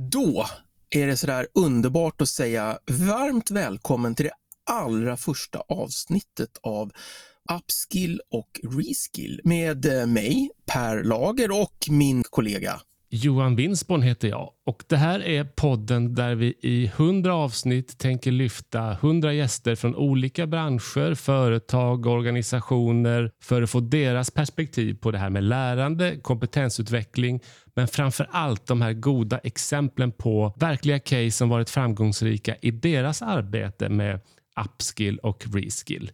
Då är det sådär underbart att säga varmt välkommen till det allra första avsnittet av Upskill och Reskill med eh, mig, Per Lager och min kollega. Johan Winsborn heter jag och det här är podden där vi i 100 avsnitt tänker lyfta 100 gäster från olika branscher, företag och organisationer för att få deras perspektiv på det här med lärande, kompetensutveckling men framför allt de här goda exemplen på verkliga case som varit framgångsrika i deras arbete med upskill och reskill.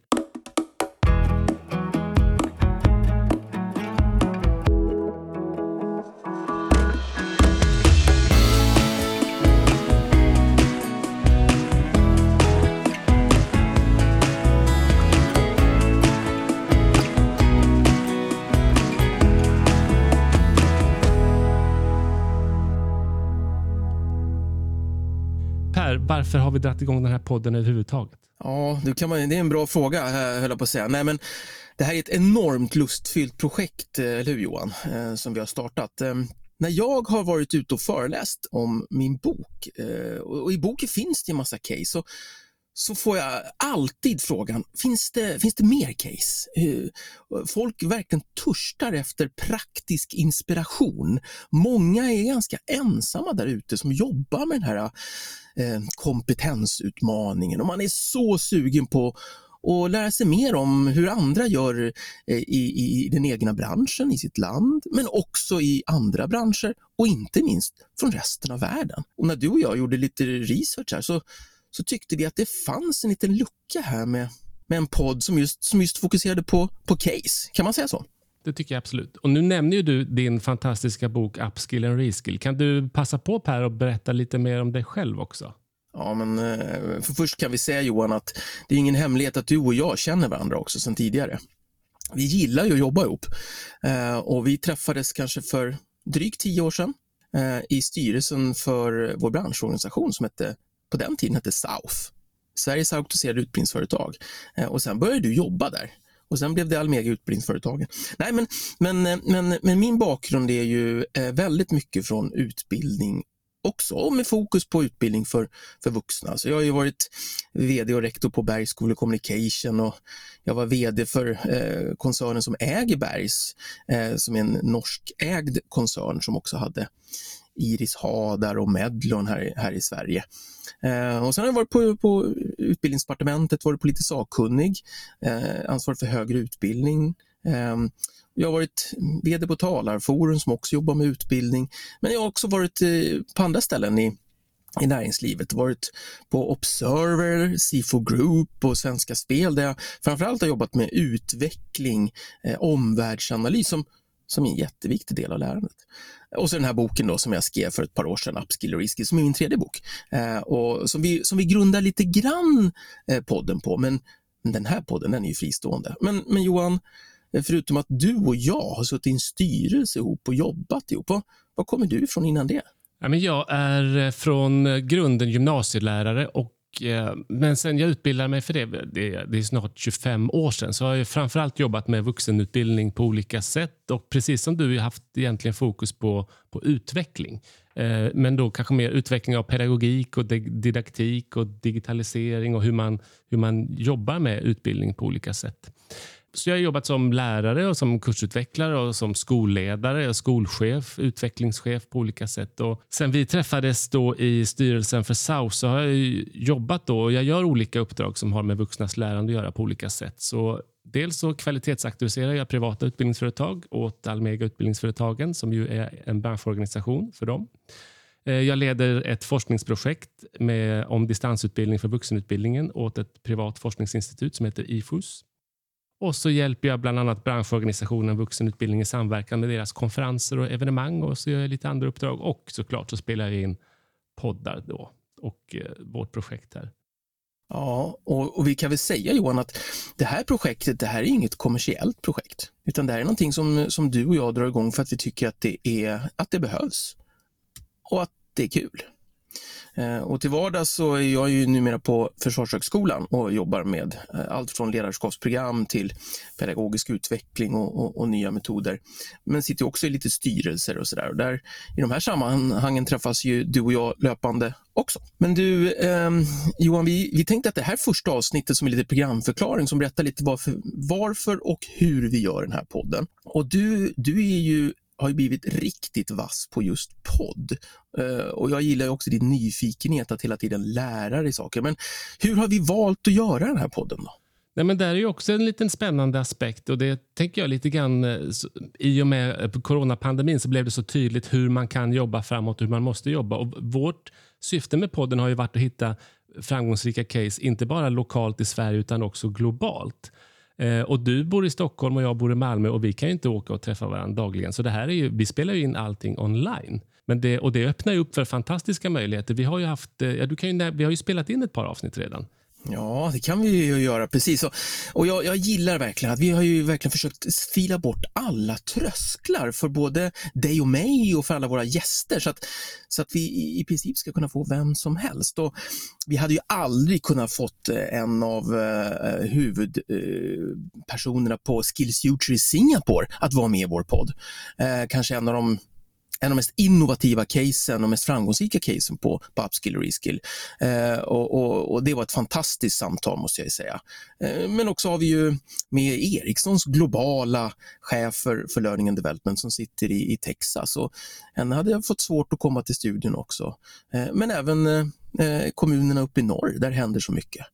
Per, varför har vi dragit igång den här podden överhuvudtaget? Ja, det, kan man, det är en bra fråga, eh, höll jag på att säga. Nej, men det här är ett enormt lustfyllt projekt, eh, eller hur Johan, eh, som vi har startat. Ehm, när jag har varit ute och föreläst om min bok, och i boken finns det en massa case, så får jag alltid frågan, finns det, finns det mer case? Folk verkligen törstar efter praktisk inspiration. Många är ganska ensamma där ute som jobbar med den här eh, kompetensutmaningen och man är så sugen på att lära sig mer om hur andra gör eh, i, i den egna branschen, i sitt land, men också i andra branscher och inte minst från resten av världen. Och när du och jag gjorde lite research här så så tyckte vi att det fanns en liten lucka här med, med en podd som just, som just fokuserade på, på case. Kan man säga så? Det tycker jag absolut. Och Nu nämner ju du din fantastiska bok Upskill and Reskill. Kan du passa på Per och berätta lite mer om dig själv också? Ja, men eh, för först kan vi säga Johan att det är ingen hemlighet att du och jag känner varandra också sedan tidigare. Vi gillar ju att jobba ihop eh, och vi träffades kanske för drygt tio år sedan eh, i styrelsen för vår branschorganisation som hette på den tiden hette South, Sveriges auktoriserade utbildningsföretag. Eh, och sen började du jobba där. Och sen blev det Almega Utbildningsföretagen. Nej, men, men, eh, men, men min bakgrund är ju eh, väldigt mycket från utbildning också med fokus på utbildning för, för vuxna. Så jag har ju varit VD och rektor på Bergs School of Communication och jag var VD för eh, koncernen som äger Bergs, eh, som är en norskägd koncern som också hade Iris Hadar och Medlon här, här i Sverige. Eh, och sen har jag varit på, på Utbildningsdepartementet, varit politiskt sakkunnig, eh, ansvarig för högre utbildning. Eh, jag har varit VD på Talarforum som också jobbar med utbildning. Men jag har också varit eh, på andra ställen i, i näringslivet. Varit på Observer, Sifo Group och Svenska Spel där jag framförallt har jobbat med utveckling, eh, omvärldsanalys som, som är en jätteviktig del av lärandet. Och så den här boken då som jag skrev för ett par år sedan, Upskill och Risky, som är min tredje bok. Eh, och som, vi, som vi grundar lite grann eh, podden på, men den här podden den är ju fristående. Men, men Johan, eh, förutom att du och jag har suttit i en styrelse ihop och jobbat ihop, var, var kommer du ifrån innan det? Jag är eh, från eh, grunden gymnasielärare och Eh, men sen jag utbildade mig för det, det, är snart 25 år sedan, så har jag framförallt jobbat med vuxenutbildning på olika sätt och precis som du har haft egentligen fokus på, på utveckling. Eh, men då kanske mer utveckling av pedagogik och didaktik och digitalisering och hur man, hur man jobbar med utbildning på olika sätt. Så jag har jobbat som lärare och som kursutvecklare och som skolledare och skolchef, utvecklingschef på olika sätt. Och sen vi träffades då i styrelsen för SAU så har jag jobbat då och jag gör olika uppdrag som har med vuxnas lärande att göra på olika sätt. Så dels så kvalitetsaktualiserar jag privata utbildningsföretag åt Almega Utbildningsföretagen som ju är en branschorganisation för dem. Eh, jag leder ett forskningsprojekt med, om distansutbildning för vuxenutbildningen åt ett privat forskningsinstitut som heter IFUS. Och så hjälper jag bland annat branschorganisationen Vuxenutbildning i samverkan med deras konferenser och evenemang och så gör jag lite andra uppdrag och såklart så spelar jag in poddar då och eh, vårt projekt här. Ja, och, och, vi kan väl säga Johan att det här projektet, det här är inget kommersiellt projekt, utan det här är någonting som, som du och jag drar igång för att vi tycker att det, är, att det behövs och att det är kul. Eh, och till vardags så är jag ju numera på Försvarshögskolan och jobbar med eh, allt från ledarskapsprogram till pedagogisk utveckling och, och, och nya metoder. Men sitter också i lite styrelser och sådär. Där, I de här sammanhangen träffas ju du och jag löpande också. Men du, eh, Johan, vi, vi tänkte att det här första avsnittet som är lite programförklaring som berättar lite varför, varför och hur vi gör den här podden. Och du, du är ju har ju blivit riktigt vass på just podd. Uh, och jag gillar också din nyfikenhet att hela tiden lära dig saker. Men hur har vi valt att göra den här podden då? Nej, men där är ju också en liten spännande aspekt och det tänker jag lite grann eh, i och med eh, coronapandemin så blev det så tydligt hur man kan jobba framåt, hur man måste jobba. Och vårt syfte med podden har ju varit att hitta framgångsrika case, inte bara lokalt i Sverige utan också globalt. Eh, och Du bor i Stockholm och jag bor i Malmö och vi kan inte åka och träffa varandra dagligen. Så det här är ju, vi spelar ju in allting online. Men det, och det öppnar upp för fantastiska möjligheter. Vi har ju, haft, eh, ja, du kan ju, vi har ju spelat in ett par avsnitt redan. Ja, det kan vi ju göra, precis. Och, och jag, jag, gillar verkligen att vi har ju verkligen försökt fila bort alla trösklar för både dig och mig och för alla våra gäster så att, så att vi i, princip ska kunna få vem som helst. Och vi hade ju aldrig kunnat fått eh, en av eh, huvudpersonerna eh, på Skills Future i Singapore att vara med i vår podd. Eh, kanske en av de en av de mest innovativa casen och mest framgångsrika casen på, på upskill och reskill. Eh, och, och, och, det var ett fantastiskt samtal måste jag säga. Eh, men också har vi ju med Ericssons globala chef för, för learning and development som sitter i, i Texas. Och henne hade jag fått svårt att komma till studion också. Eh, men även eh, eh kommunerna uppe i norr, där händer så mycket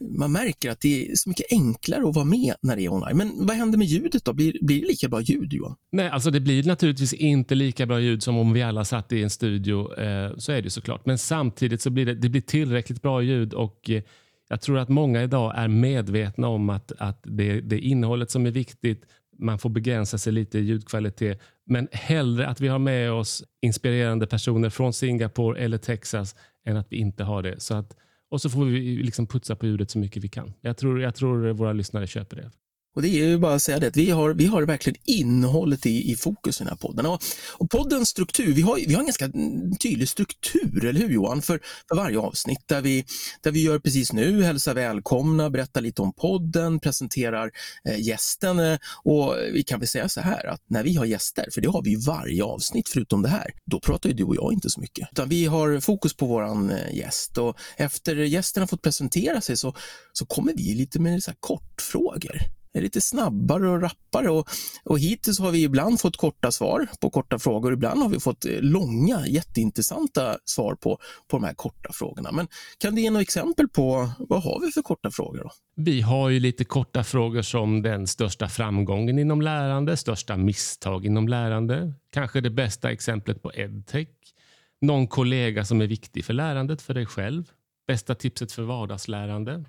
man märker att det är så mycket enklare att vara med när det är online. Men vad händer med ljudet då? Blir, blir det lika bra ljud Johan? Nej, alltså det blir naturligtvis inte lika bra ljud som om vi alla satt i en studio. Eh, så är det såklart. Men samtidigt så blir det, det blir tillräckligt bra ljud och eh, jag tror att många idag är medvetna om att, att det, det är innehållet som är viktigt. Man får begränsa sig lite i ljudkvalitet. Men hellre att vi har med oss inspirerande personer från Singapore eller Texas än att vi inte har det. Så att och så får vi liksom putsa på ljudet så mycket vi kan. Jag tror, jag tror våra lyssnare köper det. Och det är ju bara att säga det, vi har, vi har verkligen innehållet i, i fokus i den här podden. Och, och poddens struktur, vi har, vi har en ganska mm, tydlig struktur, eller hur Johan, för, för varje avsnitt där vi, där vi gör precis nu, hälsar välkomna, berättar lite om podden, presenterar eh, gästen eh, och vi kan väl säga så här att när vi har gäster, för det har vi varje avsnitt förutom det här, då pratar ju du och jag inte så mycket. Utan vi har fokus på våran eh, gäst och efter gästen har fått presentera sig så, så kommer vi lite med så kortfrågor är lite snabbare och rappare. Och, och hittills har vi ibland fått korta svar på korta frågor. Ibland har vi fått eh, långa, jätteintressanta svar på, på de här korta frågorna. Men kan du ge några exempel på vad har vi för korta frågor? Då? Vi har ju lite korta frågor som den största framgången inom lärande, största misstag inom lärande, kanske det bästa exemplet på edtech, någon kollega som är viktig för lärandet för dig själv, bästa tipset för vardagslärande,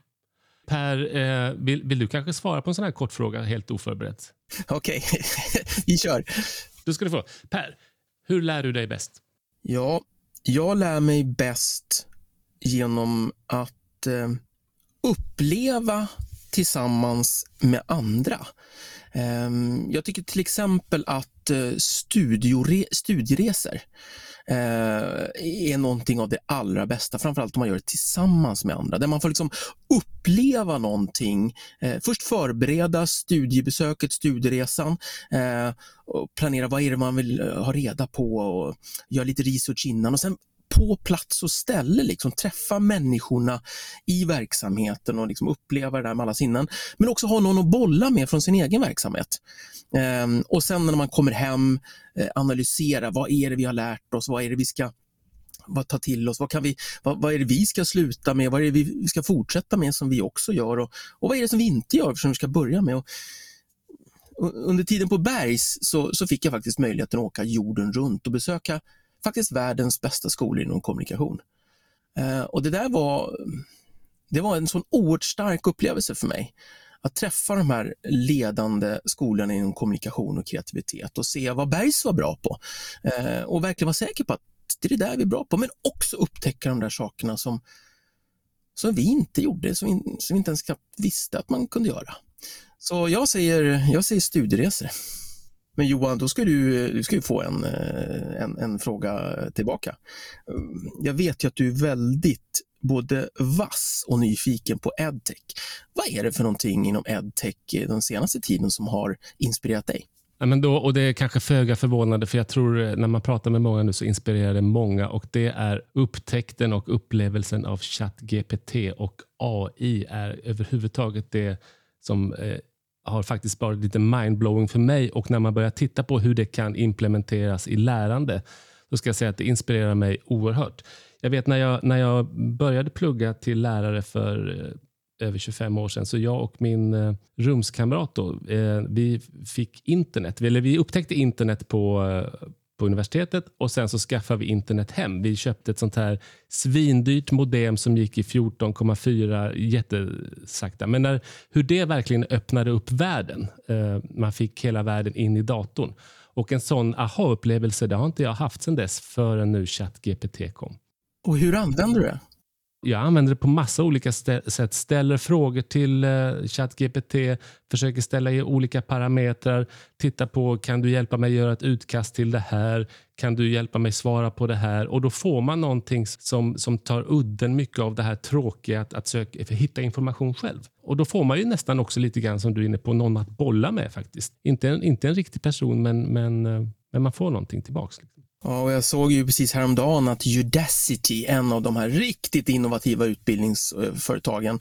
Per, eh, vill, vill, du kanske svara på en sån här kort fråga helt oförberett? Okej, okay. vi kör. Då ska du få. Per, hur lär du dig bäst? Ja, jag lär mig bäst genom att eh, uppleva tillsammans med andra. Eh, jag tycker till exempel att eh, studiore, studieresor Eh, är någonting av det allra bästa, framförallt om man gör det tillsammans med andra, där man får liksom uppleva någonting. Eh, först förbereda studiebesöket, studieresan, eh, och planera vad är det man vill eh, ha reda på och göra lite research innan och sen på plats och ställe, liksom, träffa människorna i verksamheten och liksom uppleva det där med alla sinnen. Men också ha någon att bolla med från sin egen verksamhet. Ehm, och sen när man kommer hem, eh, analysera vad är det vi har lärt oss, vad är det vi ska vad ta till oss, vad, kan vi, vad, vad, är det vi ska sluta med, vad är det vi ska fortsätta med som vi också gör och, och vad är det som vi inte gör som vi ska börja med. Och, under tiden på Bergs så, så, fick jag faktiskt möjligheten att åka jorden runt och besöka faktiskt världens bästa skolor inom kommunikation. Eh, och det där var, det var en sån oerhört stark upplevelse för mig. Att träffa de här ledande skolorna inom kommunikation och kreativitet och se vad Bergs var bra på. Eh, och verkligen vara säker på att det är det där vi är bra på, men också upptäcka de där sakerna som, som vi inte gjorde, som vi, som vi inte ens visste att man kunde göra. Så jag säger, jag säger studieresor. Men Johan, då ska du, du ska få en, eh, en, en fråga tillbaka. Mm, jag vet ju att du är väldigt både vass och nyfiken på edtech. Vad är det för någonting inom edtech eh, den senaste tiden som har inspirerat dig? Ja, men då, och Det är kanske föga förvånande, för jag tror eh, när man pratar med många nu så inspirerar det många. och Det är upptäckten och upplevelsen av ChatGPT och AI är överhuvudtaget det som eh, har faktiskt varit lite mindblowing för mig. Och När man börjar titta på hur det kan implementeras i lärande, så ska jag säga att det inspirerar mig oerhört. Jag vet när jag, när jag började plugga till lärare för eh, över 25 år sedan. Så jag och min eh, rumskamrat då, eh, vi fick internet. Eller vi upptäckte internet på, eh, på universitetet och sen så skaffade vi internet hem. Vi köpte ett sånt här svindyrt modem som gick i 14,4 jättesakta. Men när, hur det verkligen öppnade upp världen. Eh, man fick hela världen in i datorn. Och en sån aha-upplevelse det har inte jag haft sedan dess förrän nu ChatGPT kom. Och hur använder du det? Jag använder det på massa olika sätt. Ställer frågor till eh, ChatGPT, försöker ställa i olika parametrar. Titta på, kan du hjälpa mig göra ett utkast till det här? Kan du hjälpa mig svara på det här? Och Då får man någonting som, som tar udden mycket av det här tråkiga att, att söka, hitta information själv. Och Då får man ju nästan också lite grann som du är inne på, någon att bolla med faktiskt. Inte en, inte en riktig person, men, men, eh, men man får någonting tillbaka. Liksom. Ja, och jag såg ju precis häromdagen att Udacity, en av de här riktigt innovativa utbildningsföretagen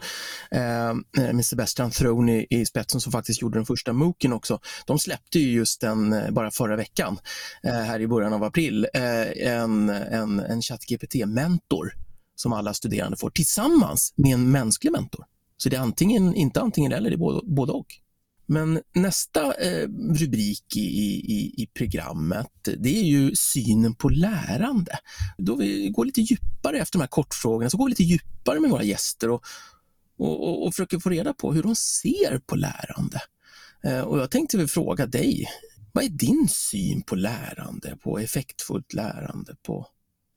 eh, eh med Sebastian Throne i, i spetsen som faktiskt gjorde den första MOOCen också. De släppte ju just den eh, bara förra veckan, eh, här i början av april, eh, en, en, en ChatGPT-mentor som alla studerande får tillsammans med en mänsklig mentor. Så det är antingen, inte antingen eller, det är både, både och. Men nästa eh, rubrik i, i, i programmet, det är ju synen på lärande. Då vi går lite djupare efter de här kortfrågorna, så går vi lite djupare med våra gäster och, och, och, och försöker få reda på hur de ser på lärande. Eh, och jag tänkte väl fråga dig, vad är din syn på lärande, på effektfullt lärande? På...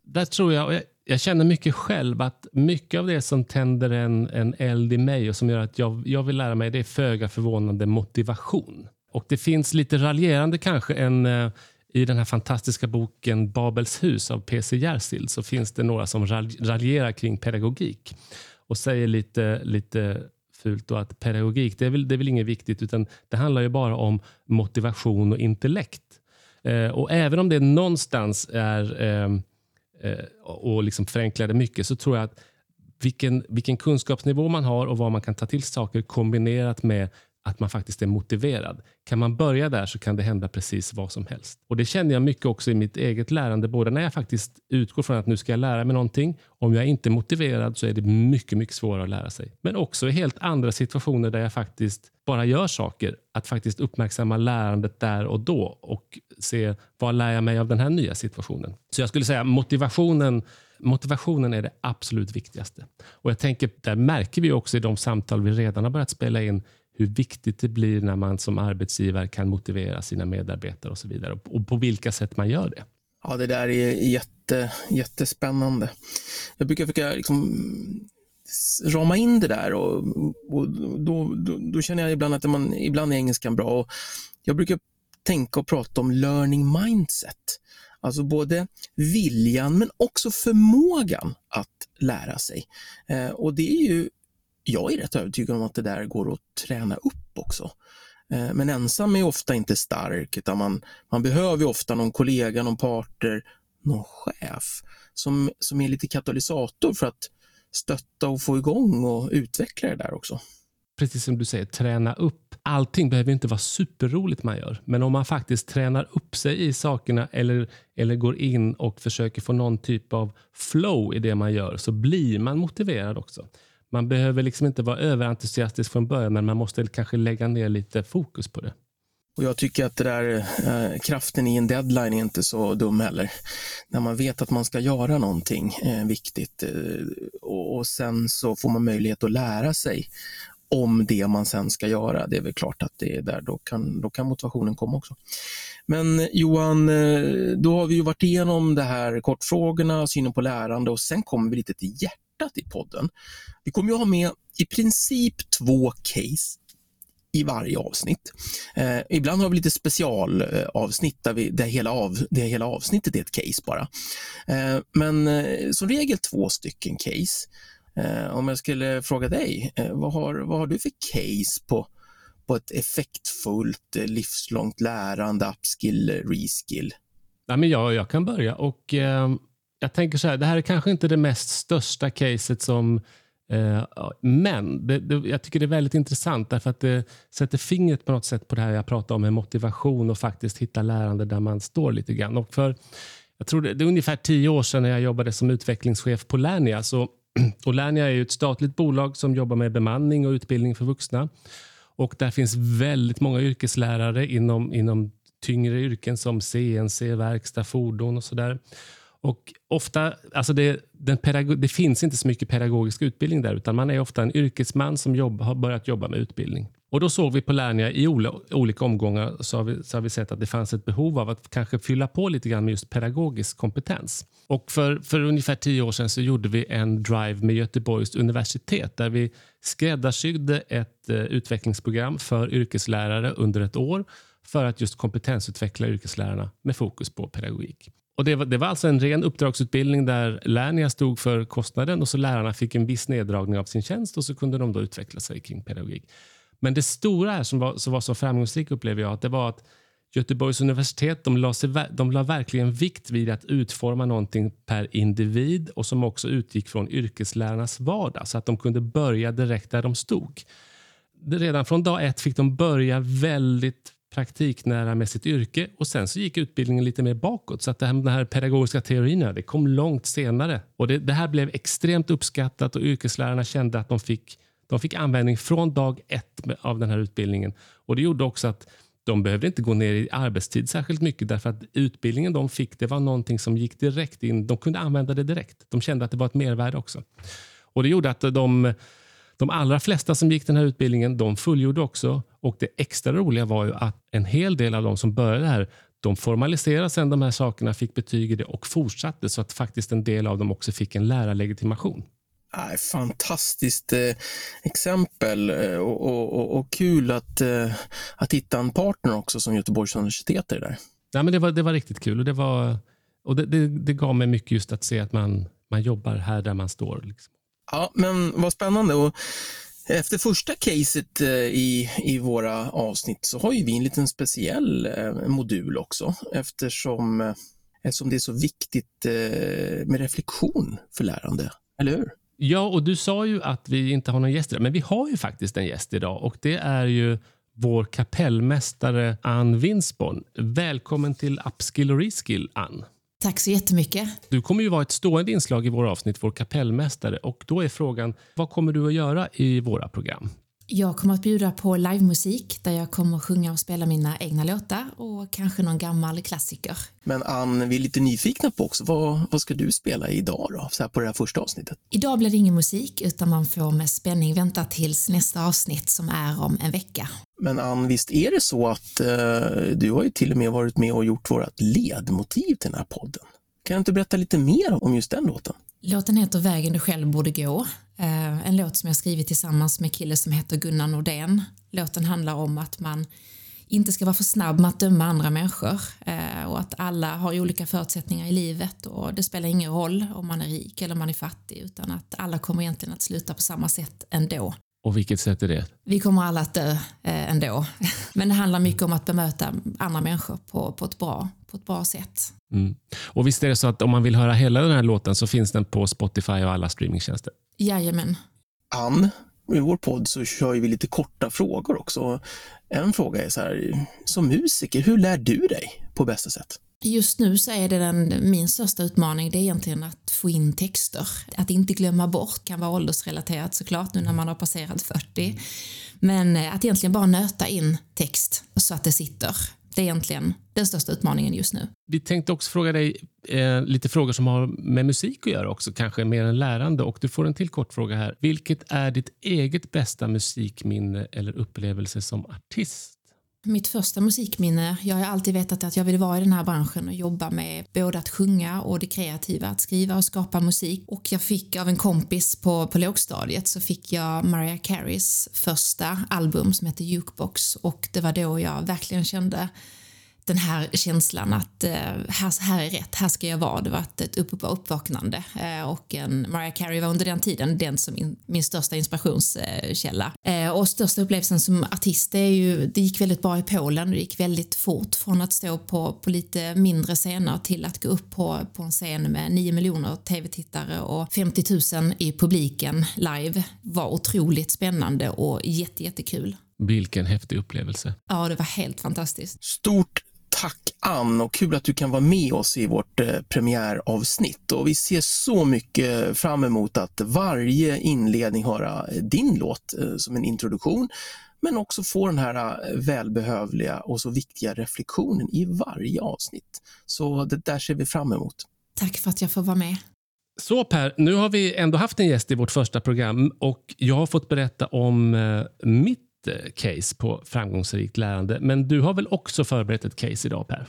Där tror jag, jag känner mycket själv att mycket av det som tänder en, en eld i mig och som gör att jag, jag vill lära mig, det är föga förvånande motivation. Och det finns lite raljerande kanske en, eh, i den här fantastiska boken Babels hus av P.C. Jersild så finns det några som raljerar kring pedagogik och säger lite, lite fult då att pedagogik det är, väl, det är väl inget viktigt utan det handlar ju bara om motivation och intellekt. Eh, och även om det någonstans är Eh, Eh, och liksom förenklar det mycket så tror jag att vilken, vilken kunskapsnivå man har och vad man kan ta till saker kombinerat med att man faktiskt är motiverad. Kan man börja där så kan det hända precis vad som helst. Och Det känner jag mycket också i mitt eget lärande. Både när jag faktiskt utgår från att nu ska jag lära mig någonting. Om jag inte är motiverad så är det mycket, mycket svårare att lära sig. Men också i helt andra situationer där jag faktiskt bara gör saker. Att faktiskt uppmärksamma lärandet där och då och se vad lär jag mig av den här nya situationen. Så jag skulle säga motivationen Motivationen är det absolut viktigaste. Och jag tänker, Där märker vi också i de samtal vi redan har börjat spela in hur viktigt det blir när man som arbetsgivare kan motivera sina medarbetare och så vidare och på vilka sätt man gör det. Ja, det där är jätte, jättespännande. Jag brukar försöka liksom rama in det där och, och då, då, då, känner jag ibland att man, ibland är engelskan bra. Och jag brukar tänka och prata om learning mindset. Alltså både viljan men också förmågan att lära sig. Eh, och det är ju jag är rätt övertygad om att det där går att träna upp också. Eh, men ensam är ofta inte stark, utan man, man behöver ofta någon kollega, någon partner, någon chef som, som är lite katalysator för att stötta och få igång och utveckla det där också. Precis som du säger, träna upp. Allting behöver inte vara superroligt man gör, men om man faktiskt tränar upp sig i sakerna eller, eller går in och försöker få någon typ av flow i det man gör så blir man motiverad också. Man behöver liksom inte vara överentusiastisk från början, men man måste kanske lägga ner lite fokus på det. Och Jag tycker att det där, eh, kraften i en deadline är inte så dum heller. När man vet att man ska göra någonting eh, viktigt eh, och, och, sen så får man möjlighet att lära sig om det man sen ska göra. Det är väl klart att det är där, då kan, då kan motivationen komma också. Men Johan, eh, då har vi ju varit igenom det här kortfrågorna, synen på lärande och sen kommer vi lite till hjärtat i podden. Vi kommer ju ha med i princip två case i varje avsnitt. Eh, ibland har vi lite specialavsnitt där, vi, där, hela av, där hela avsnittet är ett case bara. Eh, men eh, som regel två stycken case. Eh, om jag skulle fråga dig, eh, vad, har, vad har du för case på, på ett effektfullt eh, livslångt lärande, upskill, reskill? Nej, men jag, jag kan börja. och eh, jag tänker så här, det här är kanske inte det mest största caset som Eh, men det, det, jag tycker det är väldigt intressant därför att det sätter fingret på något sätt på det här jag pratade om med motivation och faktiskt hitta lärande där man står lite grann. Och för, jag tror det, det är ungefär tio år sedan när jag jobbade som utvecklingschef på Lernia. Så, och Lernia är ett statligt bolag som jobbar med bemanning och utbildning för vuxna. Och Där finns väldigt många yrkeslärare inom, inom tyngre yrken som CNC, verkstad, fordon och sådär. Och ofta, alltså det, den det finns inte så mycket pedagogisk utbildning där, utan man är ofta en yrkesman som jobb, har börjat jobba med utbildning. Och Då såg vi på Lernia i olika omgångar så har, vi, så har vi sett att det fanns ett behov av att kanske fylla på lite grann med just pedagogisk kompetens. Och för, för ungefär tio år sedan så gjorde vi en drive med Göteborgs universitet där vi skräddarsydde ett eh, utvecklingsprogram för yrkeslärare under ett år för att just kompetensutveckla yrkeslärarna med fokus på pedagogik. Och det, var, det var alltså en ren uppdragsutbildning där Lernia stod för kostnaden och så lärarna fick en viss neddragning av sin tjänst och så kunde de då utveckla sig kring pedagogik. Men det stora här som var, som var så framgångsrikt upplever jag att det var att Göteborgs universitet de la, sig, de la verkligen vikt vid att utforma någonting per individ och som också utgick från yrkeslärarnas vardag så att de kunde börja direkt där de stod. Redan från dag ett fick de börja väldigt praktiknära med sitt yrke och sen så gick utbildningen lite mer bakåt. Så att det här, den här pedagogiska teorierna det kom långt senare. Och det, det, här blev extremt uppskattat och yrkeslärarna kände att de fick, de fick användning från dag ett av den här utbildningen. Och Det gjorde också att de behövde inte gå ner i arbetstid särskilt mycket därför att utbildningen de fick det var någonting som gick direkt in. De kunde använda det direkt. De kände att det var ett mervärde också. Och Det gjorde att de de allra flesta som gick den här utbildningen de fullgjorde också. Och Det extra roliga var ju att en hel del av de som började här de formaliserade sen de här sakerna, fick betyg i det och fortsatte så att faktiskt en del av dem också fick en lärarlegitimation. Fantastiskt eh, exempel eh, och, och, och, och, kul att, eh, att hitta en partner också som Göteborgs universitet är där. Ja, men det, var, det var riktigt kul och, det, var, och det, det, det gav mig mycket just att se att man, man jobbar här där man står. Liksom. Ja, men vad spännande. Och efter första caset eh, i, i våra avsnitt så har ju vi en liten speciell eh, modul också eftersom, eh, eftersom det är så viktigt med reflektion för lärande, eller hur? Ja, och du sa ju att vi inte har någon gäst idag, men vi har ju faktiskt en gäst idag och det är ju vår kapellmästare Ann Winsborn. Välkommen till Upskill och Reskill, Ann. Tack så jättemycket. Du kommer ju vara ett stående inslag i våra avsnitt, vår kapellmästare. Och då är frågan, vad kommer du att göra i våra program? Jag kommer att bjuda på livemusik där jag kommer att sjunga och spela mina egna låtar och kanske någon gammal klassiker. Men Ann, vi är lite nyfikna på också, vad, vad ska du spela idag då, så här på det här första avsnittet? Idag blir det ingen musik utan man får med spänning vänta tills nästa avsnitt som är om en vecka. Men Ann, visst är det så att eh, du har ju till och med varit med och gjort vårt ledmotiv till den här podden? Kan du inte berätta lite mer om just den låten? Låten heter Vägen du själv borde gå. Eh, en låt som jag skrivit tillsammans med en kille som heter Gunnar Nordén. Låten handlar om att man inte ska vara för snabb med att döma andra människor eh, och att alla har olika förutsättningar i livet och det spelar ingen roll om man är rik eller om man är fattig utan att alla kommer egentligen att sluta på samma sätt ändå. Och vilket sätt är det? Vi kommer alla att dö eh, ändå. Men det handlar mycket om att bemöta andra människor på, på, ett, bra, på ett bra sätt. Mm. Och visst är det så att om man vill höra hela den här låten så finns den på Spotify och alla streamingtjänster? Jajamän. Ann, i vår podd så kör vi lite korta frågor också. En fråga är så här, som musiker, hur lär du dig på bästa sätt? Just nu så är det den, min största utmaning, det är egentligen att få in texter. Att inte glömma bort kan vara åldersrelaterat såklart nu när man har passerat 40. Men eh, att egentligen bara nöta in text så att det sitter. Det är egentligen den största utmaningen just nu. Vi tänkte också fråga dig eh, lite frågor som har med musik att göra också, kanske mer än lärande. Och du får en till kort fråga här. Vilket är ditt eget bästa musikminne eller upplevelse som artist? Mitt första musikminne, jag har alltid vetat att jag vill vara i den här branschen och jobba med både att sjunga och det kreativa, att skriva och skapa musik. Och jag fick av en kompis på, på lågstadiet så fick jag Mariah Careys första album som heter Jukebox och det var då jag verkligen kände den här känslan att eh, här, här är rätt, här ska jag vara. Det var ett upp, uppvaknande eh, och en Mariah Carey var under den tiden den som in, min största inspirationskälla. Eh, och största upplevelsen som artist är ju, det gick väldigt bra i Polen, det gick väldigt fort från att stå på, på lite mindre scener till att gå upp på, på en scen med 9 miljoner tv-tittare och 50 000 i publiken live var otroligt spännande och jättejättekul. Vilken häftig upplevelse. Ja, det var helt fantastiskt. Stort Tack Ann och kul att du kan vara med oss i vårt eh, premiäravsnitt. Och vi ser så mycket fram emot att varje inledning höra din låt eh, som en introduktion men också få den här eh, välbehövliga och så viktiga reflektionen i varje avsnitt. Så det där ser vi fram emot. Tack för att jag får vara med. Så Per, nu har vi ändå haft en gäst i vårt första program och jag har fått berätta om mitt Eh, Eh, case på framgångsrikt lärande. Men du har väl också förberett ett case idag Per?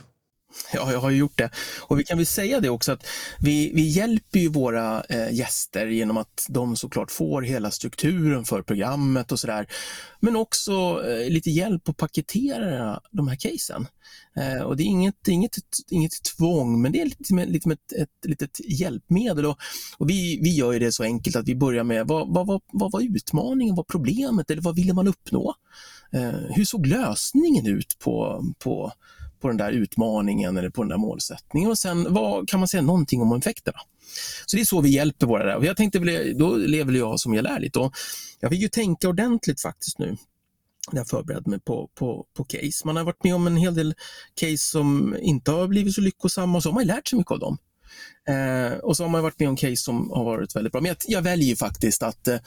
Ja, jag har gjort det. Och vi kan väl säga det också att vi, vi hjälper ju våra eh, gäster genom att de såklart får hela strukturen för programmet och sådär. Men också eh, lite hjälp att paketera de här casen. Eh, och det är inget, inget, inget tvång, men det är lite, med, lite med ett, ett litet hjälpmedel. Och, och, vi, vi gör det så enkelt att vi börjar med vad, vad, vad, vad var utmaningen, vad var problemet eller vad ville man uppnå? Eh, hur såg lösningen ut på, på på den där utmaningen eller på den där målsättningen och sen vad kan man säga någonting om effekterna. Så det är så vi hjälper våra där. Och jag tänkte, då lever jag som jag lär lite och jag vill ju tänka ordentligt faktiskt nu när jag förberedde mig på, på, på case. Man har varit med om en hel del case som inte har blivit så lyckosamma och så har man lärt sig mycket av dem. Eh, och så har man varit med om case som har varit väldigt bra. Men jag, jag väljer faktiskt att eh,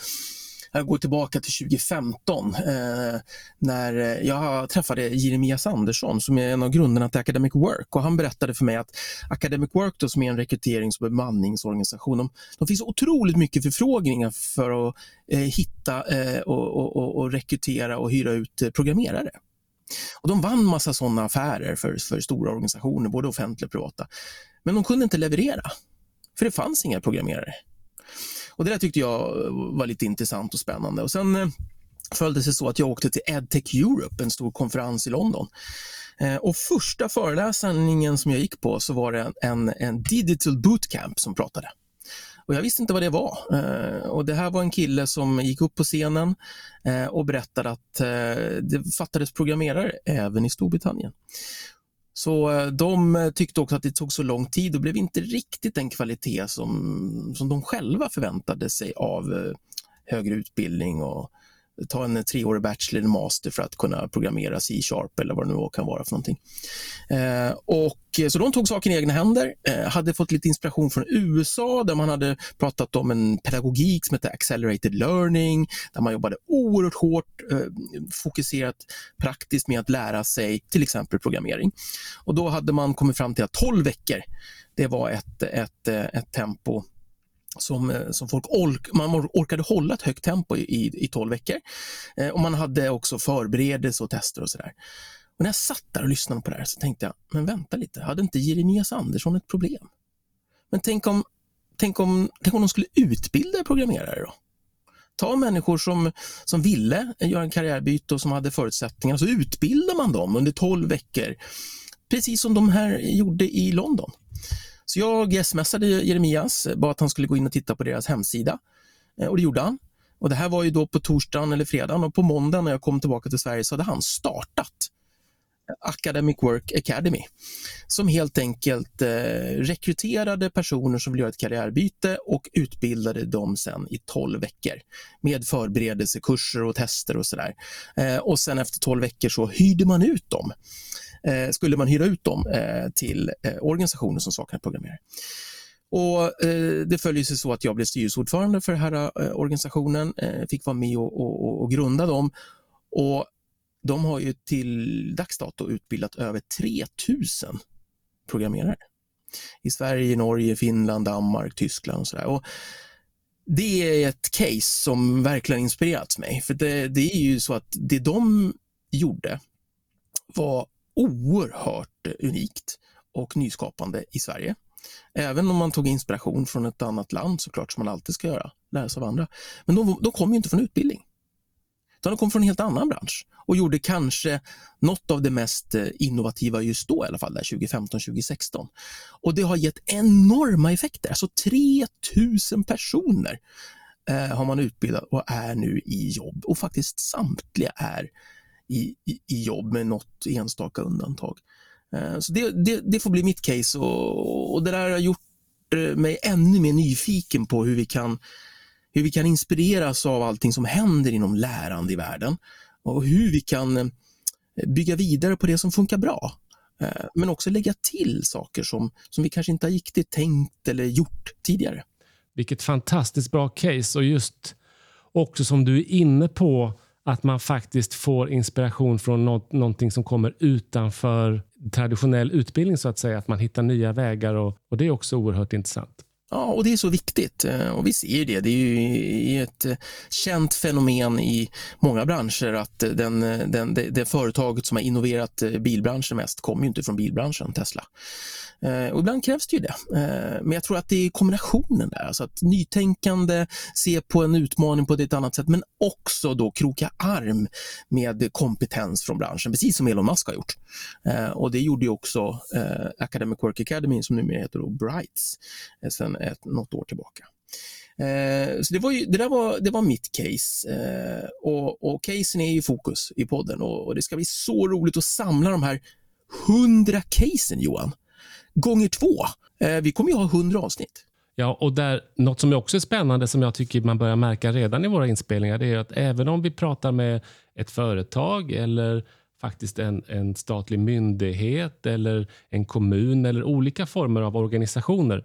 jag går tillbaka till 2015 eh, när eh, jag träffade Jeremias Andersson som är en av grundarna till Academic Work och han berättade för mig att Academic Work då, som är en rekryterings och bemanningsorganisation, de, de finns otroligt mycket förfrågningar för att eh, hitta eh, och, och, och, rekrytera och hyra ut eh, programmerare. Och de vann massa sådana affärer för, för stora organisationer, både offentliga och privata. Men de kunde inte leverera, för det fanns inga programmerare. Och Det där tyckte jag var lite intressant och spännande. Och Sen eh, följde det sig så att jag åkte till EdTech Europe, en stor konferens i London. Eh, och Första föreläsningen som jag gick på så var det en, en digital bootcamp som pratade. Och Jag visste inte vad det var. Eh, och Det här var en kille som gick upp på scenen och berättade att det fattades programmerare även i Storbritannien. Så eh, de eh, tyckte också att det tog så lång tid och blev inte riktigt den kvalitet som, som de själva förväntade sig av eh, högre utbildning och ta en treårig bachelor eller master för att kunna programmera C-sharp eller vad det nu kan vara för någonting. Och, Eh, så de tog saken i egna händer, eh, hade fått lite inspiration från USA där man hade pratat om en pedagogik som heter accelerated learning, där man jobbade oerhört hårt, eh, fokuserat praktiskt med att lära sig till exempel programmering. Och då hade man kommit fram till att 12 veckor, det var ett, ett, eh, ett tempo som, eh, som folk ork, man orkade hålla ett högt tempo i, i 12 veckor. Eh, och Man hade också förberedelse och tester och sådär. Och när jag satt där och lyssnade på det här så tänkte jag, men vänta lite, hade inte Jeremias Andersson ett problem? Men tänk om, tänk om, tänk om de skulle utbilda programmerare då? Ta människor som, som ville göra en karriärbyte och som hade förutsättningar, så utbildar man dem under 12 veckor. Precis som de här gjorde i London. Så jag smsade Jeremias, bad att han skulle gå in och titta på deras hemsida eh, och det gjorde han. Och Det här var ju då på torsdagen eller fredagen och på måndagen när jag kom tillbaka till Sverige så hade han startat Academic Work Academy som helt enkelt eh, rekryterade personer som vill göra ett karriärbyte och utbildade dem sen i 12 veckor med förberedelsekurser och tester och sådär. Eh, och sen efter 12 veckor så hyrde man ut dem eh, skulle man hyra ut dem eh, till eh, organisationer som saknar programmerare. Och, eh, det följer sig så att jag blev styrelseordförande för den här eh, organisationen, eh, fick vara med och, och, och, grunda dem. Och de har ju till dags dato utbildat över 3000 programmerare. I Sverige, Norge, Finland, Danmark, Tyskland och sådär. Det är ett case som verkligen inspirerat mig. För det, det är ju så att det de gjorde var oerhört unikt och nyskapande i Sverige. Även om man tog inspiration från ett annat land såklart, som man alltid ska göra, lära sig av andra. Men de, de kom ju inte från utbildning. Utan de kom från en helt annan bransch och gjorde kanske något av det mest eh, innovativa just då i alla fall, 2015-2016. Och det har gett enorma effekter. Alltså 3000 personer eh, har man utbildat och är nu i jobb och faktiskt samtliga är i, i, i jobb med något enstaka undantag. Eh, så det, det, det, får bli mitt case och, och det där har gjort eh, mig ännu mer nyfiken på hur vi kan hur vi kan inspireras av allting som händer inom lärande i världen och hur vi kan eh, bygga vidare på det som funkar bra. Eh, men också lägga till saker som, som vi kanske inte har riktigt tänkt eller gjort tidigare. Vilket fantastiskt bra case och just också som du är inne på att man faktiskt får inspiration från något, någonting som kommer utanför traditionell utbildning så att säga. Att man hittar nya vägar och, och det är också oerhört intressant. Ja, och det är så viktigt eh, och vi ser det. Det är ju ett eh, känt fenomen i många branscher att eh, den, den, det, det företaget som har innoverat bilbranschen mest kommer ju inte från bilbranschen, Tesla. Och ibland krävs det ju det. Men jag tror att det är kombinationen där, alltså att nytänkande, se på en utmaning på ett annat sätt, men också då kroka arm med kompetens från branschen, precis som Elon Musk har gjort. Och det gjorde ju också Academic Work Academy, som numera heter då Brights, sedan ett, något år tillbaka. Eh, så det, var ju, det, där var, det var mitt case eh, och, och casen är i fokus i podden och, och det ska bli så roligt att samla de här hundra casen Johan gånger två. Eh, vi kommer ju ha hundra avsnitt. Ja, och där, något som också är spännande som jag tycker man börjar märka redan i våra inspelningar det är att även om vi pratar med ett företag eller faktiskt en, en statlig myndighet eller en kommun eller olika former av organisationer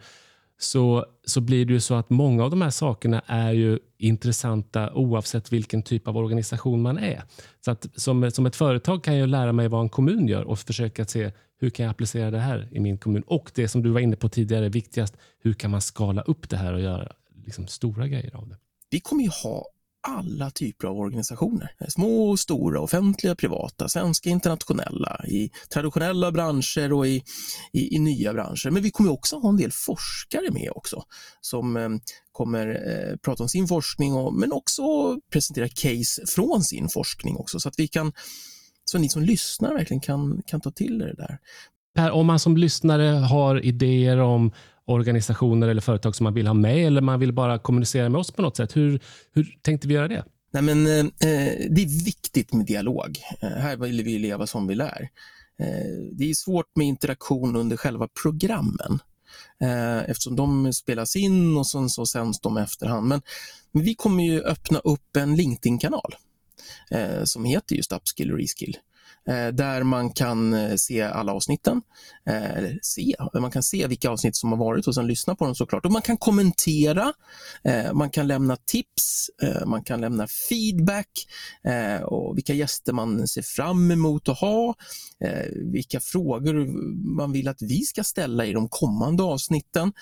så, så blir det ju så att många av de här sakerna är ju intressanta oavsett vilken typ av organisation man är. Så att som, som ett företag kan jag lära mig vad en kommun gör och försöka se hur kan jag applicera det här i min kommun? Och det som du var inne på tidigare, viktigast, hur kan man skala upp det här och göra liksom, stora grejer av det? Vi kommer ju ha alla typer av organisationer. Eh, små och stora, offentliga, privata, svenska, internationella, i traditionella branscher och i, i, i nya branscher. Men vi kommer också ha en del forskare med också som eh, kommer eh, prata om sin forskning och, men också presentera case från sin forskning också så att vi kan så ni som lyssnar verkligen kan, kan ta till er det där. Per, om man som lyssnare har idéer om organisationer eller företag som man vill ha med eller man vill bara kommunicera med oss på något sätt, hur, hur tänkte vi göra det? Nej, men, eh, det är viktigt med dialog. Eh, här vill vi leva som vi lär. Eh, det är svårt med interaktion under själva programmen eh, eftersom de spelas in och sen så sänds de efterhand. Men, men vi kommer ju öppna upp en LinkedIn-kanal eh, som heter just Upskill och Reskill. Eh, där man kan eh, se alla avsnitten. Eh, eller se, man kan se vilka avsnitt som har varit och sen lyssna på dem såklart. Och man kan kommentera, man kan lämna tips, man kan lämna feedback och vilka gäster man ser fram emot att ha, vilka frågor man vill att vi ska ställa i de kommande avsnitten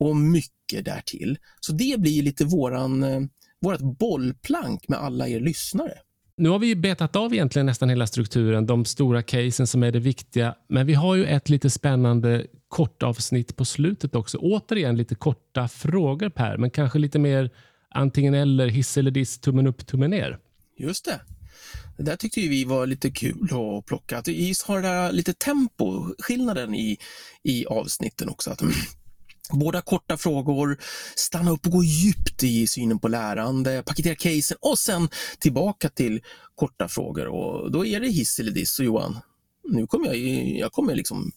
och mycket därtill. Så det blir lite våran vårt bollplank med alla er lyssnare. Nu har vi betat av egentligen nästan hela strukturen, de stora casen som är det viktiga. Men vi har ju ett lite spännande kortavsnitt på slutet också. Återigen lite korta frågor Per, men kanske lite mer antingen eller, hiss eller diss, tummen upp, tummen ner. Just det. Det där tyckte vi var lite kul att plocka. Att vi har där lite tempo, skillnaden i, i avsnitten också. Att Båda korta frågor, stanna upp och gå djupt i synen på lärande, paketera casen och sen tillbaka till korta frågor. Och då är det hiss eller diss. Och Johan, nu kommer jag, jag kommer liksom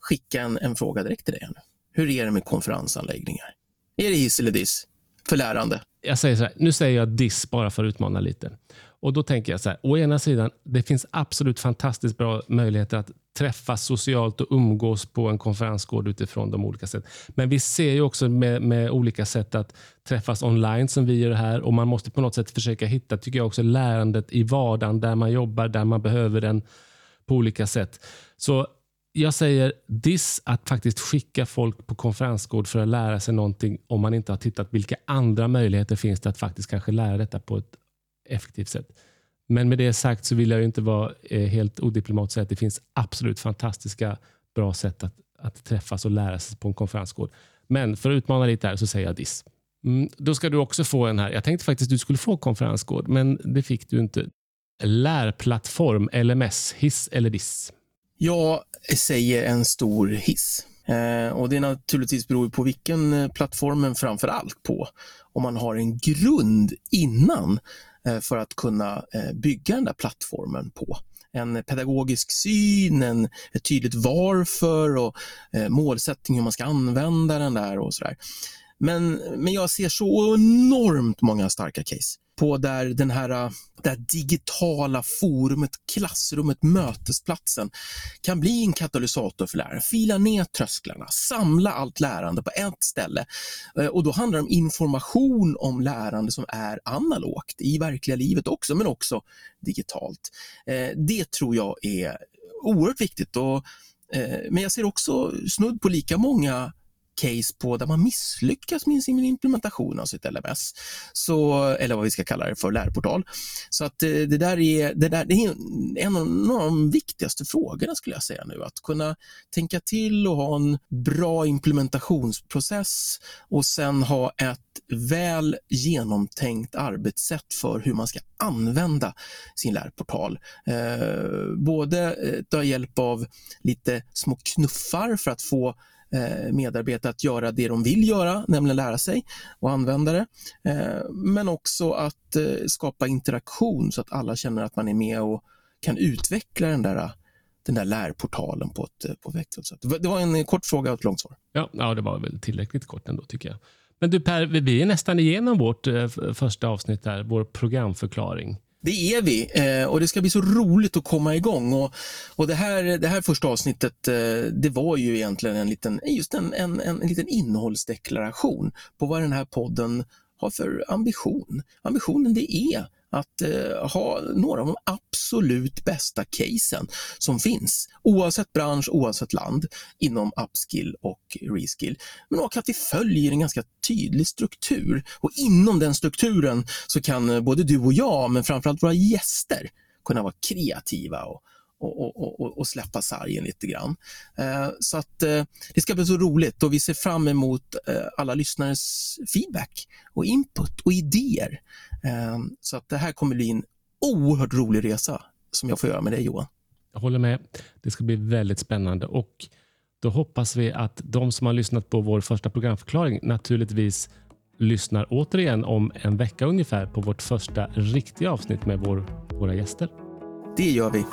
skicka en, en fråga direkt till dig. Hur är det med konferensanläggningar? Är det hiss eller diss för lärande? Jag säger så här, nu säger jag diss bara för att utmana lite. Och Då tänker jag så här, å ena sidan, det finns absolut fantastiskt bra möjligheter att träffas socialt och umgås på en konferensgård utifrån de olika sätt. Men vi ser ju också med, med, olika sätt att träffas online som vi gör här och man måste på något sätt försöka hitta, tycker jag också, lärandet i vardagen där man jobbar, där man behöver den på olika sätt. Så jag säger diss att faktiskt skicka folk på konferensgård för att lära sig någonting om man inte har tittat vilka andra möjligheter finns det att faktiskt kanske lära detta på ett effektivt sätt. Men med det sagt så vill jag inte vara eh, helt odiplomatisk och säga att det finns absolut fantastiska bra sätt att, att träffas och lära sig på en konferensgård. Men för att utmana lite här så säger jag diss. Mm, då ska du också få en här. Jag tänkte faktiskt att du skulle få konferensgård, men det fick du inte. Lärplattform, LMS, hiss eller diss? Jag säger en stor hiss. Eh, och Det naturligtvis beror på vilken eh, plattform, men framför allt på om man har en grund innan Eh, för att kunna eh, bygga den där plattformen på. En pedagogisk syn, en, ett tydligt varför och eh, målsättning hur man ska använda den där och sådär. Men, men jag ser så enormt många starka case på där den här äh, där digitala forumet, klassrummet, mötesplatsen kan bli en katalysator för läraren. Fila ner trösklarna, samla allt lärande på ett ställe. Äh, och då handlar det om information om lärande som är analogt i verkliga livet också, men också digitalt. Äh, det tror jag är oerhört viktigt. Och, men jag ser också snudd på lika många case på där man misslyckas med sin implementation av sitt LMS, så, eller vad vi ska kalla det för, lärportal. Så att eh, det där är, det där, det är en av de viktigaste frågorna skulle jag säga nu, att kunna tänka till och ha en bra implementationsprocess och sen ha ett väl genomtänkt arbetssätt för hur man ska använda sin lärportal. Eh, både eh, ta hjälp av lite små knuffar för att få Eh, medarbetare att göra det de vill göra, nämligen lära sig och använda det. Eh, men också att eh, skapa interaktion så att alla känner att man är med och kan utveckla den där den där lärportalen på ett, på ett sätt. Det var en kort fråga och ett långt svar. Ja, ja, det var väl tillräckligt kort ändå tycker jag. Men du Per, vi är nästan igenom vårt första avsnitt här, vår programförklaring. Det är vi eh, och det ska bli så roligt att komma igång. Och, och det, här, det här första avsnittet eh, det var ju egentligen en liten, just en, en, en, en liten innehållsdeklaration på vad den här podden har för ambition. Ambitionen det är att eh, ha några av de absolut bästa casen som finns, oavsett bransch, oavsett land, inom upskill och reskill. Men också att vi följer en ganska tydlig struktur och inom den strukturen så kan eh, både du och jag, men framförallt våra gäster, kunna vara kreativa och och, och, och, och, släppa sargen lite grann. Eh, så att eh, det ska bli så roligt och vi ser fram emot eh, alla lyssnares feedback och input och idéer. Eh, så att det här kommer bli en oerhört rolig resa som jag får göra med dig Johan. Jag håller med. Det ska bli väldigt spännande och då hoppas vi att de som har lyssnat på vår första programförklaring naturligtvis lyssnar återigen om en vecka ungefär på vårt första riktiga avsnitt med vår, våra gäster. Det gör vi.